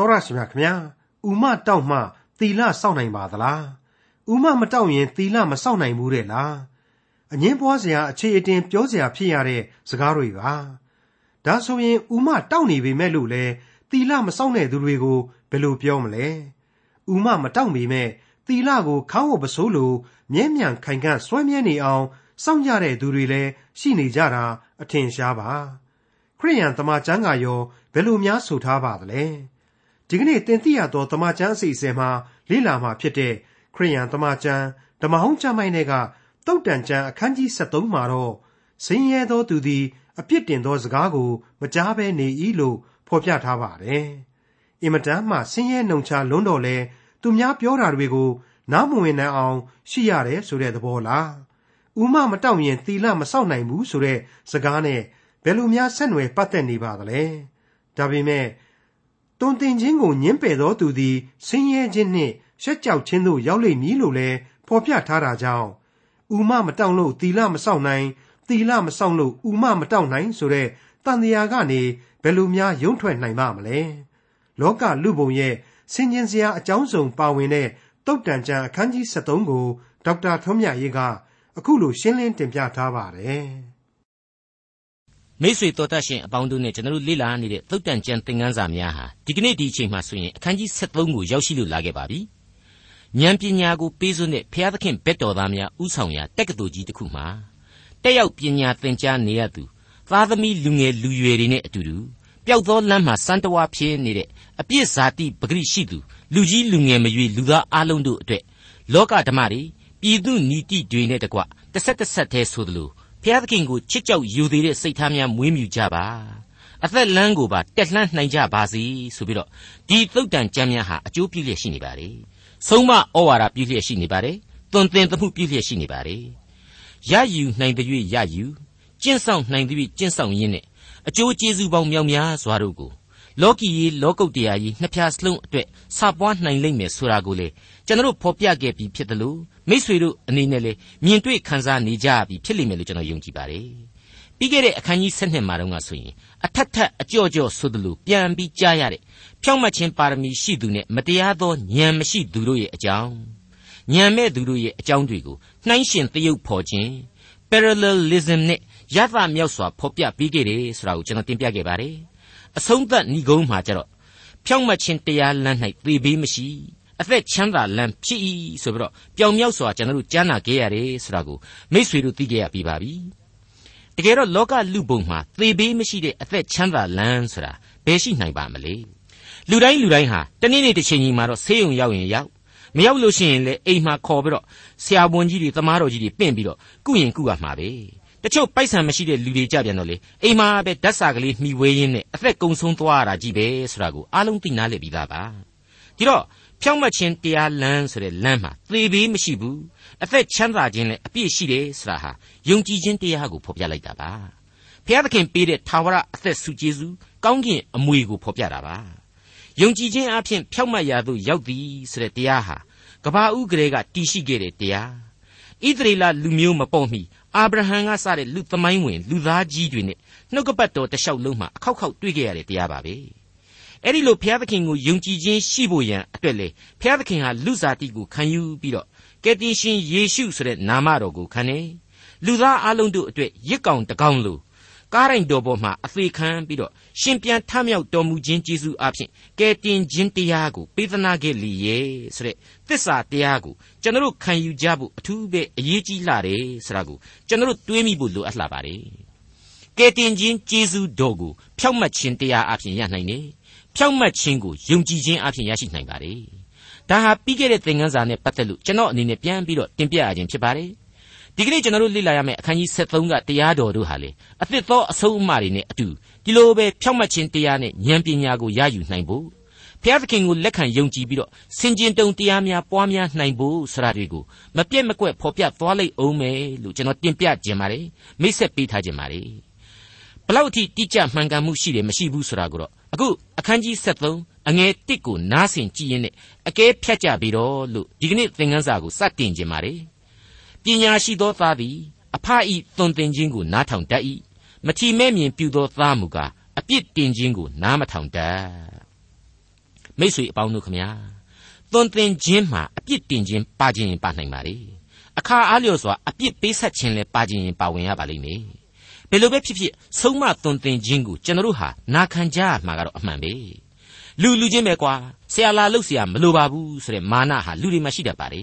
တော်ရရှိမြခင်ဗျာဥမတောက်မှသီလစောင့်နိုင်ပါသလားဥမမတောက်ရင်သီလမစောင့်နိုင်ဘူးတဲ့လားအငင်းပွားစရာအခြေအတင်ပြောစရာဖြစ်ရတဲ့စကားတွေပါဒါဆိုရင်ဥမတောက်နေပေမဲ့လို့လေသီလမစောင့်တဲ့သူတွေကိုဘယ်လိုပြောမလဲဥမမတောက်ပေမဲ့သီလကိုခေါင်းဝပစိုးလိုမြဲမြံခိုင်ခန့်စွဲမြဲနေအောင်စောင့်ကြတဲ့သူတွေလည်းရှိနေကြတာအထင်ရှားပါခရိယန်တမန်ကျမ်းကရောဘယ်လိုများဆိုထားပါသလဲ ဒီကနေ့တင်ပြရသောတမန်ကျမ်းအစီအစဉ်မှာလေ့လာမှာဖြစ်တဲ့ခရိယန်တမန်ကျမ်းဓမ္မဟောင်းကျမ်းပိုင်းတွေကတုတ်တန်ကျမ်းအခန်းကြီး73မှာတော့ဆင်းရဲသောသူသည်အပြစ်တင်သောစကားကိုမကြားဘဲနေ၏လို့ဖော်ပြထားပါတယ်။အင်မတန်မှဆင်းရဲနှုံချလွန်းတော်လဲသူများပြောတာတွေကိုနားမဝင်နိုင်အောင်ရှိရတယ်ဆိုတဲ့သဘောလား။ဥမမတောင့်ရင်သီလမစောင့်နိုင်ဘူးဆိုတဲ့စကားနဲ့ဘယ်လိုများဆက်နွယ်ပတ်သက်နေပါသလဲ။ဒါပေမဲ့ တုံတင်ခြင်းကိုညှင်းပယ်သောသူသည်ဆင်းရဲခြင်းနှင့်ရှက်ကြောက်ခြင်းသို့ရောက်လိမ့်မည်လို့လည်းဖော်ပြထားတာကြောင့်ဥမမတောင့်လို့သီလမစောင့်နိုင်သီလမစောင့်လို့ဥမမတောင့်နိုင်ဆိုတဲ့တန်တရားကနေဘယ်လိုများရုံထွက်နိုင်ပါမလဲလောကလူပုံရဲ့ဆင်ခြင်စရာအကြောင်းစုံပါဝင်တဲ့တုတ်တန်ကျန်အခန်းကြီး73ကိုဒေါက်တာထွန်းမြတ်ရေးကအခုလိုရှင်းလင်းတင်ပြထားပါတယ် မိတ်ဆွေတော်တတ်ရှင်အပေါင်းတို့နဲ့ကျွန်တော်တို့လေ့လာနေတဲ့သုတ်တန်ကျန်သင်ခန်းစာများဟာဒီကနေ့ဒီအချိန်မှာဆိုရင်အခန်းကြီး73ကိုရောက်ရှိလို့လာခဲ့ပါပြီ။ဉာဏ်ပညာကိုပေးစွန်းတဲ့ဘုရားသခင်ဘက်တော်သားများဥဆောင်ရာတက္ကသိုလ်ကြီးတစ်ခုမှာတက်ရောက်ပညာသင်ကြားနေရသူသားသမီးလူငယ်လူရွယ်တွေနဲ့အတူတူပျောက်သောလမ်းမှာစံတဝါဖြစ်နေတဲ့အပြစ်ဇာတိပဂရိရှိသူလူကြီးလူငယ်မရွေလူသားအလုံးတို့အတွက်လောကဓမ္မတွေပြည်သူနီတိတွေနဲ့တကွတစ်ဆက်တစ်ဆက်တည်းဆိုသလို ဖျားသခင်ကိုချစ်ကြောက်ယူသေးတဲ့စိတ်ထားများမွေးမြူကြပါအသက်လမ်းကိုပါတက်လှမ်းနိုင်ကြပါစေဆိုပြီးတော့ဒီသုတ်တန်ကြမ်းများဟာအကျိုးပြုလျက်ရှိနေပါလေဆုံးမဩဝါဒပြုလျက်ရှိနေပါတယ်သွန်သင်သမှုပြုလျက်ရှိနေပါတယ်ရယူနိုင်တဲ့၍ရယူကျင့်ဆောင်နိုင်တဲ့၍ကျင့်ဆောင်ရင်းနဲ့အကျိုးကျေးဇူးပေါင်းမြောက်များစွာတို့ကိုလောကီရေးလောကုတ်တရားရေးနှစ်ဖြာစလုံးအတွက်စပွားနိုင်လိမ့်မယ်ဆိုတာကိုလေကျွန်တော်ဖော်ပြခဲ့ပြီးဖြစ်တယ်လို့ မိษွေတို့အနေနဲ့လေမြင်တွေ့ခံစားနေကြပြီဖြစ်လိမ့်မယ်လို့ကျွန်တော်ယုံကြည်ပါတယ်ပြီးခဲ့တဲ့အခန်းကြီး7မှာတော့ဆိုရင်အထက်ထက်အကြော့ကြော့ဆိုသလိုပြန်ပြီးကြားရတဲ့ဖြောင့်မတ်ခြင်းပါရမီရှိသူနဲ့မတရားသောဉာဏ်မရှိသူတို့ရဲ့အကြောင်းဉာဏ်မဲ့သူတို့ရဲ့အကြောင်းတွေကိုနှိုင်းရှင်သရုပ်ဖော်ခြင်း parallelism နဲ့ရသမြောက်စွာဖော်ပြပေးခဲ့တယ်ဆိုတာကိုကျွန်တော်တင်ပြခဲ့ပါတယ်အဆုံးသတ်ဏီကုန်းမှာကျတော့ဖြောင့်မတ်ခြင်းတရားလမ်း၌သေဘေးမရှိ အသက်ချမ်းသာလမ်းဖြစ်၏ဆိုပြီးတော့ပြောင်မြောက်စွာကျွန်တော်တို့ကြားနာခဲ့ရတယ်ဆိုတာကိုမိษွေတို့သိခဲ့ရပြီးပါပြီတကယ်တော့လောကလူပုံမှာသေဘေးမရှိတဲ့အသက်ချမ်းသာလမ်းဆိုတာဘယ်ရှိနိုင်ပါမလဲလူတိုင်းလူတိုင်းဟာတနေ့နေ့တစ်ချိန်ကြီးမှာတော့ဆေးရုံရောက်ရင်ရောက်မရောက်လို့ရှိရင်လေအိမ်မှာခေါ်ပြီးတော့ဆရာဝန်ကြီးတွေသမားတော်ကြီးတွေပင့်ပြီးတော့ကုရင်ကုရမှာပဲတချို့ပိုက်ဆံမရှိတဲ့လူတွေကြပြန်တော့လေအိမ်မှာပဲဓာတ်စာကလေးမှီဝေးရင်းနဲ့အသက်ကုန်ဆုံးသွားရတာကြီးပဲဆိုတာကိုအားလုံးသိနာလေပြီးသားပါဒီတော့ ဖြောင့်မတ်ခြင်းတရားလမ်းဆိုတဲ့လမ်းမှာသေဘေးမရှိဘူးအသက်ချမ်းသာခြင်းလည်းအပြည့်ရှိတယ်ဆိုတာဟာယုံကြည်ခြင်းတရားကိုဖော်ပြလိုက်တာပါဘုရားသခင်ပေးတဲ့ထာဝရအသက်ဆုကျေးဇူးကောင်းကင်အမွေကိုဖော်ပြတာပါယုံကြည်ခြင်းအပြင်ဖြောင့်မတ်ရာသို့ရောက်သည်ဆိုတဲ့တရားဟာကဘာဥကလေးကတည်ရှိခဲ့တဲ့တရားဣသရေလလူမျိုးမပေါ်မီအာဗြဟံကစတဲ့လူသမိုင်းဝင်လူသားကြီးတွေနဲ့နှုတ်ကပတ်တော်တလျှောက်လုံးမှာအခောက်ခောက်တွေ့ကြရတဲ့တရားပါပဲ အဲ့ဒီလိုဘုရားသခင်ကိုယုံကြည်ခြင်းရှိဖို့ရန်အတွက်လေဘုရားသခင်ဟာလူစားတိကိုခံယူပြီးတော့ကယ်တင်ရှင်ယေရှုဆိုတဲ့နာမတော်ကိုခံတယ်လူသားအလုံးတို့အတွက်ရစ်ကောင်တကောင်လို့ကားရိုင်တော်ပေါ်မှာအသေးခံပြီးတော့ရှင်ပြန်ထမြောက်တော်မူခြင်းကျေးဇူးအဖြစ်ကယ်တင်ခြင်းတရားကိုပေးသနာခဲ့လေရဲ့ဆိုတဲ့သစ္စာတရားကိုကျွန်တော်ခံယူကြဖို့အထူးပဲအရေးကြီးလာတယ်ဆိုတာကိုကျွန်တော်တွေးမိဖို့လိုအပ်လာပါတယ်ကယ်တင်ခြင်းကျေးဇူးတော်ကိုဖြောက်မှတ်ခြင်းတရားအဖြစ်ရနိုင်တယ် ဖြောက်မှတ်ခြင်းကိုယုံကြည်ခြင်းအဖြစ်ရရှိနိုင်ပါတယ်ဒါဟာပြီးခဲ့တဲ့သင်ခန်းစာနဲ့ပတ်သက်လို့ကျွန်တော်အနေနဲ့ပြန်ပြီးတော့တင်ပြရခြင်းဖြစ်ပါတယ်ဒီကနေ့ကျွန်တော်တို့လေ့လာရမယ့်အခန်းကြီး73ကတရားတော်တို့ဟာလေအသစ်သောအဆုံးအမတွေနဲ့အတူဒီလိုပဲဖြောင့်မတ်ခြင်းတရားနဲ့ဉာဏ်ပညာကိုရယူနိုင်ဖို့ဖျားသခင်ကိုလက်ခံယုံကြည်ပြီးတော့စင်ကျင်တုံတရားများပွားများနိုင်ဖို့ဆိုတာတွေကိုမပြတ်မကွက်ဖော်ပြသွားလိုက်အောင်မယ်လို့ကျွန်တော်တင်ပြခြင်းပါတယ်မိတ်ဆက်ပေးထားခြင်းပါတယ်ဘလောက်အထိတိကျမှန်ကန်မှုရှိတယ်မရှိဘူးဆိုတာကိုတော့ အခုအခန်းကြီး73အငယ်1ကိုနားဆင်ကြည့်ရင်းနဲ့အကဲဖြတ်ကြပြီးတော့လို့ဒီကနေ့သင်ခန်းစာကိုစတင်ခြင်းပါတယ်ပညာရှိသောသားသည်အဖအီသွန်သင်ခြင်းကိုနားထောင်တတ်၏မထီမဲ့မြင်ပြုသောသားမူကားအပြစ်တင်ခြင်းကိုနားမထောင်တတ်မိษွေအပေါင်းတို့ခမညာသွန်သင်ခြင်းမှာအပြစ်တင်ခြင်းပါခြင်းရင်ပါနိုင်ပါလေအခါအားလျော်စွာအပြစ်ပေးဆက်ခြင်းလဲပါခြင်းရင်ပါဝင်ရပါလိမ့်မယ် ဘယ်လိုပဲဖြစ်ဖြစ်ဆုံးမသွန်သင်ခြင်းကိုကျွန်တော်တို့ဟာနာခံကြရမှာကတော့အမှန်ပဲလူလူချင်းပဲကွာဆရာလာလို့ဆရာမလိုပါဘူးဆိုတဲ့မာနဟာလူတွေမှာရှိတတ်ပါလေ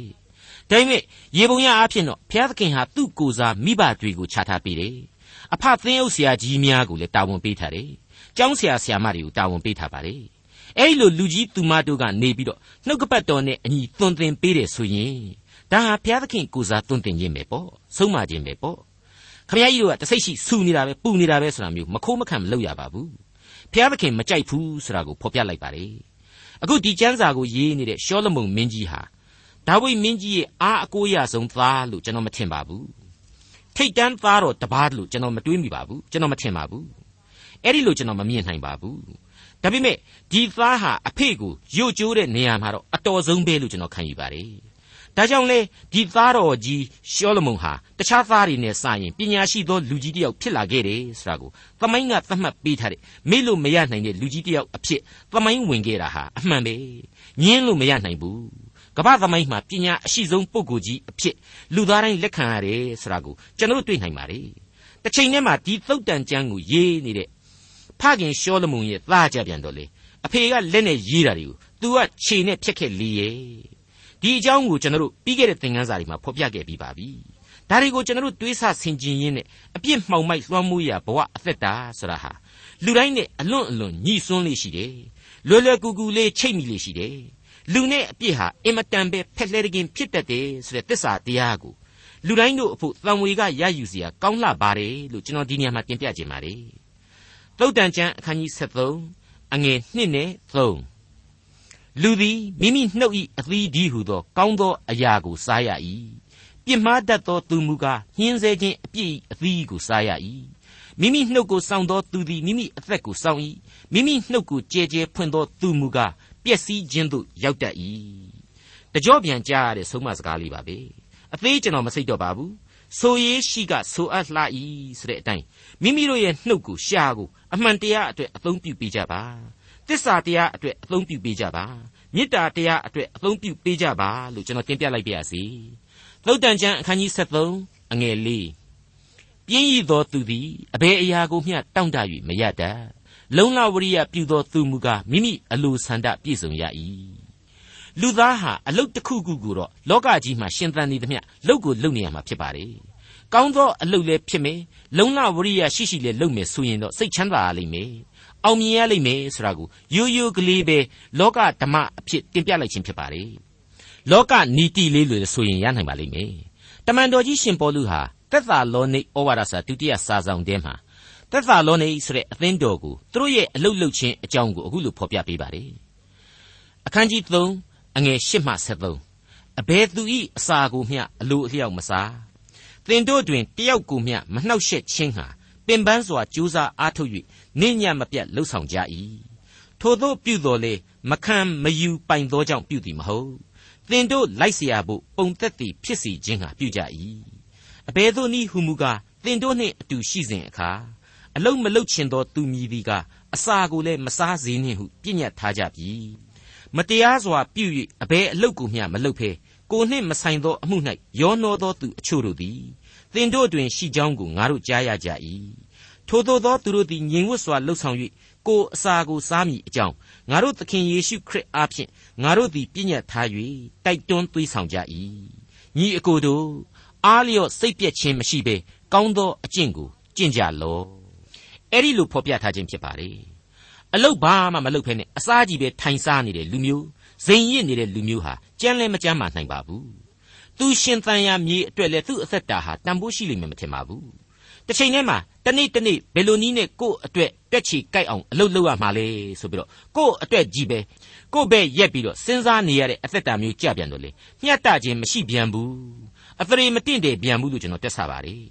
ဒါပေမဲ့ရေပုံရအားဖြင့်တော့ဘုရားသခင်ဟာသူ့ကိုယ်စားမိဘတွေကိုခြားထားပေးတယ်အဖသင်းအုပ်ဆရာကြီးများကိုလည်းတာဝန်ပေးထားတယ်ကျောင်းဆရာဆရာမတွေကိုတာဝန်ပေးထားပါတယ်အဲ့လိုလူကြီးသူမတို့ကနေပြီးတော့နှုတ်ကပတ်တော်နဲ့အညီသွန်သင်ပေးတယ်ဆိုရင်ဒါဟာဘုရားသခင်ကိုစားသွန်သင်ခြင်းပဲပေါ့ဆုံးမခြင်းပဲပေါ့ ခမကြီးတို့ကတစိတ်ရှိဆူနေတာပဲပူနေတာပဲဆိုတာမျိုးမခိုးမခံမလုပ်ရပါဘူးဘုရားသခင်မကြိုက်ဘူးဆိုတာကိုဖော်ပြလိုက်ပါတယ်အခုဒီကျမ်းစာကိုရေးနေတဲ့ရှောလမုန်မင်းကြီးဟာဒါဝိမင်းကြီးရဲ့အားအကိုးရဆုံးသားလို့ကျွန်တော်မထင်ပါဘူးထိတ်တန်းသားတော်တပားလို့ကျွန်တော်မတွေးမိပါဘူးကျွန်တော်မထင်ပါဘူးအဲ့ဒီလိုကျွန်တော်မမြင်နိုင်ပါဘူးဒါပေမဲ့ဒီသားဟာအဖေကိုယို့ကျိုးတဲ့နေရာမှာတော့အတော်ဆုံးပဲလို့ကျွန်တော်ခံယူပါတယ် ဒါကြောင့်လေဒီသားတော်ကြီးရှောလမုန်ဟာတခြားသားတွေနဲ့စရင်ပညာရှိသောလူကြီးတစ်ယောက်ဖြစ်လာခဲ့တယ်ဆိုတာကိုသမိုင်းကသတ်မှတ်ပေးထားတယ်မေ့လို့မရနိုင်တဲ့လူကြီးတစ်ယောက်အဖြစ်သမိုင်းဝင်ခဲ့တာဟာအမှန်ပဲညင်းလို့မရနိုင်ဘူးကမ္ဘာသမိုင်းမှာပညာအရှိဆုံးပုဂ္ဂိုလ်ကြီးအဖြစ်လူသားတိုင်းလက်ခံရတယ်ဆိုတာကိုကျွန်တော်တွေ့နိုင်ပါတယ်တစ်ချိန်တည်းမှာဒီသုတ်တန်ကျမ်းကိုရေးနေတဲ့ဖခင်ရှောလမုန်ရဲ့သားကြပြန်တော့လေအဖေကလက်နဲ့ရေးတာတွေကို तू ကခြေနဲ့ဖြတ်ခဲ့လေရဲ့ ဒီအကြောင်းကိုကျွန်တော်တို့ပြီးခဲ့တဲ့သင်ခန်းစာတွေမှာဖော်ပြခဲ့ပြီးပါပြီဒါတွေကိုကျွန်တော်တို့တွေးဆဆင်ခြင်ရင်းနဲ့အပြစ်မှောင်မိုက်လွှမ်းမိုးရာဘဝအသက်တာဆိုတာဟာလူတိုင်းနဲ့အလွန့်အလွန်ညှိစွန်းလေးရှိတယ်လွယ်လွယ်ကူကူလေးချိတ်မိလေးရှိတယ်လူနဲ့အပြစ်ဟာအင်မတန်ပဲဖက်လှဲတကင်းဖြစ်တတ်တယ်ဆိုတဲ့သစ္စာတရားကိုလူတိုင်းတို့အဖို့သံဝေကရယူစရာကောင်းလှပါတယ်လို့ကျွန်တော်ဒီနေရာမှာပြင်ပြခြင်းပါတယ်သုတ်တန်ကျမ်းအခန်းကြီး73အငယ်1နဲ့3 လူသည်မိမိနှုတ်၏အသီးဒီဟုသော ကောင်းသောအရာကိုစားရ၏ပြစ်မှားတတ်သောသူမူကားညှင်းဆဲခြင်းအပြစ်အသီးကိုစားရ၏မိမိနှုတ်ကိုစောင့်သောသူသည်မိမိအသက်ကိုစောင့်၏မိမိနှုတ်ကိုကြဲကြဲဖွင့်သောသူမူကားပျက်စီးခြင်းသို့ရောက်တတ်၏တကြောပြန်ကြားရတဲ့ဆုံးမစကားလေးပါပဲအသေးကျွန်တော်မစိတ်တော့ပါဘူးဆိုရေးရှိကဆိုအပ်လှ၏ဆိုတဲ့အတိုင်းမိမိတို့ရဲ့နှုတ်ကိုရှာကိုအမှန်တရားအတွက်အသုံးပြုပေးကြပါ တစ္ဆာတရားအတွက်အသုံးပြုပေးကြပါမေတ္တာတရားအတွက်အသုံးပြုပေးကြပါလို့ကျွန်တော်တင်ပြလိုက်ပါရစေသုတ်တန်ကျမ်းအခန်းကြီး73အငယ်၄ပြင်းရည်သောသူသည်အဘယ်အရာကိုမျှတောင့်တ၍မရတတ်လုံလဝရိယပြုသောသူမူကားမိမိအလိုဆန္ဒပြည့်စုံရ၏လူသားဟာအလုတ်တစ်ခုခုကိုတော့လောကကြီးမှာရှင်သန်နေသမျှလုပ်ကိုလုပ်နေရမှာဖြစ်ပါတယ်။ကောင်းသောအလုတ်လည်းဖြစ်မယ်။လုံလဝရိယရှိရှိလည်းလုပ်မယ်ဆိုရင်တော့စိတ်ချမ်းသာရလိမ့်မယ်။ အောင်မြင်ရလိမ့်မယ်ဆိုတာကိုရိုးရိုးကလေးပဲလောကဓမ္မအဖြစ်တင်ပြလိုက်ခြင်းဖြစ်ပါတယ်။လောကနီတိလေးလို့ဆိုရင်ရနိုင်ပါလိမ့်မယ်။တမန်တော်ကြီးရှင်ပေါလုဟာသက်သာလောနိဩဝါဒစာဒုတိယစာဆောင်ထဲမှာသက်သာလောနိဆိုတဲ့အသင်းတော်ကိုသူတို့ရဲ့အလုတ်လုတ်ခြင်းအကြောင်းကိုအခုလိုဖော်ပြပေးပါတယ်။အခန်းကြီး3အငယ်၈မှ73အဘယ်သူဤအစာကိုမျှအလိုအလျောက်မစားသင်တို့တွင်တယောက်ကိုမျှမနှောက်ယှက်ခြင်းဟာပင်ပန်းစွာကြိုးစားအားထုတ်၍ နေညံ့မပြတ်လှုပ်ဆောင်ကြ၏ထို့သောပြုတော်လေမခံမယူပိုင်သောကြောင့်ပြုသည်မဟုတ်သင်တို့လိုက်เสียဖို့ပုံသက်သည်ဖြစ်စီခြင်းဟာပြုကြ၏အဘယ်သို့နည်းဟုမူကားသင်တို့နှင့်အတူရှိစဉ်အခါအလုံးမလုတ်ချင်သောသူမည်သည်ကအစာကိုလည်းမစားစေနှင့်ဟုပြညတ်ထားကြပြီမတရားစွာပြု၍အဘယ်အလုတ်ကိုမျှမလုပ်ဖဲကိုနှင့်မဆိုင်သောအမှု၌ရောနှောသောသူအချို့တို့သည်သင်တို့တွင်ရှိကြောင်းကိုငါတို့ကြားရကြ၏ ထိုသောသောသူတို့သည်ငြိမ်ဝတ်စွာလှုပ်ဆောင်၍ကိုအစာကိုစားမိအကြောင်းငါတို့သခင်ယေရှုခရစ်အားဖြင့်ငါတို့သည်ပြည့်ညတ်ထား၍တိုက်တွန်းသွေးဆောင်ကြ၏ညီအကိုတို့အားလျော့စိတ်ပြည့်ခြင်းမရှိဘဲကောင်းသောအကျင့်ကိုကျင့်ကြလော့အဲ့ဒီလိုဖော်ပြထားခြင်းဖြစ်ပါလေအလုတ်ဘာမှမလုပ်ဖဲနဲ့အစားကြီးပဲထိုင်စားနေတဲ့လူမျိုးဇိမ်ရစ်နေတဲ့လူမျိုးဟာကြမ်းလဲမကြမ်းမာနိုင်ပါဘူးသူရှင်တန်ရာမြေအတွက်လဲသူ့အသက်တာဟာတန်ဖိုးရှိလိမ့်မယ်မထင်ပါဘူး တစ်ချိန်တည်းမှာတနေ့တနေ့ဘယ်လိုနည်းနဲ့ကိုယ့်အတွက်တက်ချီကြိုက်အောင်အလုပ်လုပ်ရမှာလဲဆိုပြီးတော့ကိုယ့်အတွက်ကြီးပဲကိုယ့်ဘက်ရက်ပြီးတော့စဉ်းစားနေရတဲ့အသက်တာမျိုးကြပြန်တော့လေမျှတခြင်းမရှိပြန်ဘူးအသရေမတင့်တယ်ပြန်ဘူးလို့ကျွန်တော်တက်ဆပါတယ်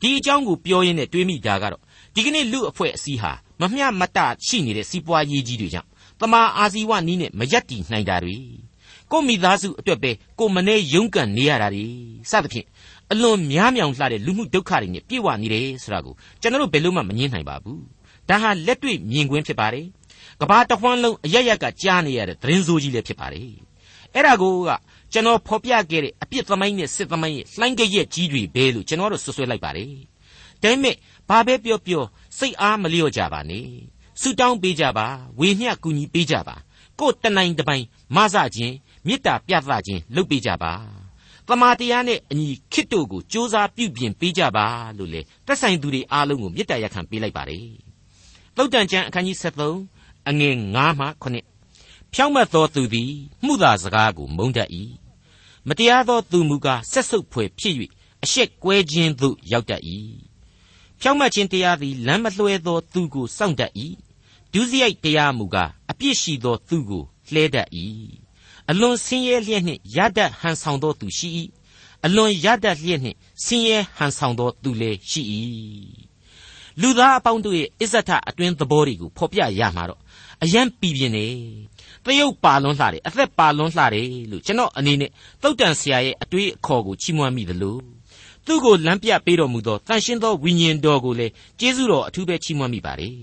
ဒီအကြောင်းကိုပြောရင်းနဲ့တွေးမိတာကတော့ဒီကနေ့လူအဖွဲ့အစည်းဟာမမျှမတရှိနေတဲ့စီးပွားရေးကြီးတွေကြောင့်တမာအာဇီဝနီးနဲ့မရက်တီနိုင်တာတွေကိုမိသားစုအတွက်ပဲကိုမနေရုန်းကန်နေရတာတွေစသဖြင့် အလွန်များမြောင်လှတဲ့လူမှုဒုက္ခတွေနဲ့ပြည့်ဝနေတယ်ဆိုတာကိုကျွန်တော်တို့ဘယ်လို့မှမငြင်းနိုင်ပါဘူးဒါဟာလက်တွေ့မြင်ကွင်းဖြစ်ပါတယ်ကကဘာတဝန်းလုံးအရရက်ကကြားနေရတဲ့သတင်းစိုးကြီးလည်းဖြစ်ပါတယ်အဲ့ဒါကိုကကျွန်တော်ဖော်ပြခဲ့တဲ့အပြစ်သမိုင်းနဲ့စစ်သမိုင်းရဲ့လှိုင်းကြရက်ကြီးတွေပဲလို့ကျွန်တော်တို့ဆွဆွဲလိုက်ပါတယ်ဒါပေမဲ့ဘာပဲပြောပြောစိတ်အားမလျော့ကြပါနဲ့ဆုတောင်းပေးကြပါဝေမျှကူညီပေးကြပါကိုယ်တနိုင်တပိုင်မဆခြင်းမေတ္တာပြသခြင်းလုပ်ပေးကြပါ တမာတရားနဲ့အညီခစ်တို့ကိုစ조사ပြုပြင်ပေးကြပါလို့လေတက်ဆိုင်သူတွေအားလုံးကိုမေတ္တာရက်ခံပေးလိုက်ပါတယ်သုတ်တန်ကျမ်းအခန်းကြီး73အငယ်9မှ9ဖြောင့်မတ်သောသူသည်မှုသာစကားကိုမုန်းတတ်၏မတရားသောသူမူကားဆက်ဆုပ်ဖွယ်ဖြစ်၍အရှက်ကွဲခြင်းသို့ရောက်တတ်၏ဖြောင့်မတ်ခြင်းတရားသည်လမ်းမလွှဲသောသူကိုစောင့်တတ်၏ဒုစရိုက်တရားမူကားအပြစ်ရှိသောသူကိုလှဲတတ်၏ အလွန်ဆင်းရဲလျက်နှင့်ရတတ်ဟန်ဆောင်သောသူရှိ၏အလွန်ရတတ်လျက်နှင့်ဆင်းရဲဟန်ဆောင်သောသူလည်းရှိ၏လူသားအပေါင်းတို့ရဲ့အစ္ဆထအတွင်းသဘောတွေကိုဖော်ပြရမှာတော့အယံပီပြင်းနေတရုတ်ပါလွန်းလှတယ်အသက်ပါလွန်းလှတယ်လို့ကျွန်တော်အနေနဲ့တုတ်တန်ဆရာရဲ့အတွေးအခေါ်ကိုချီးမွမ်းမိသလိုသူ့ကိုလမ်းပြပေးတော်မူသောတန်ရှင်းသောဝိညာဉ်တော်ကိုလည်းကျေးဇူးတော်အထူးပဲချီးမွမ်းမိပါတယ်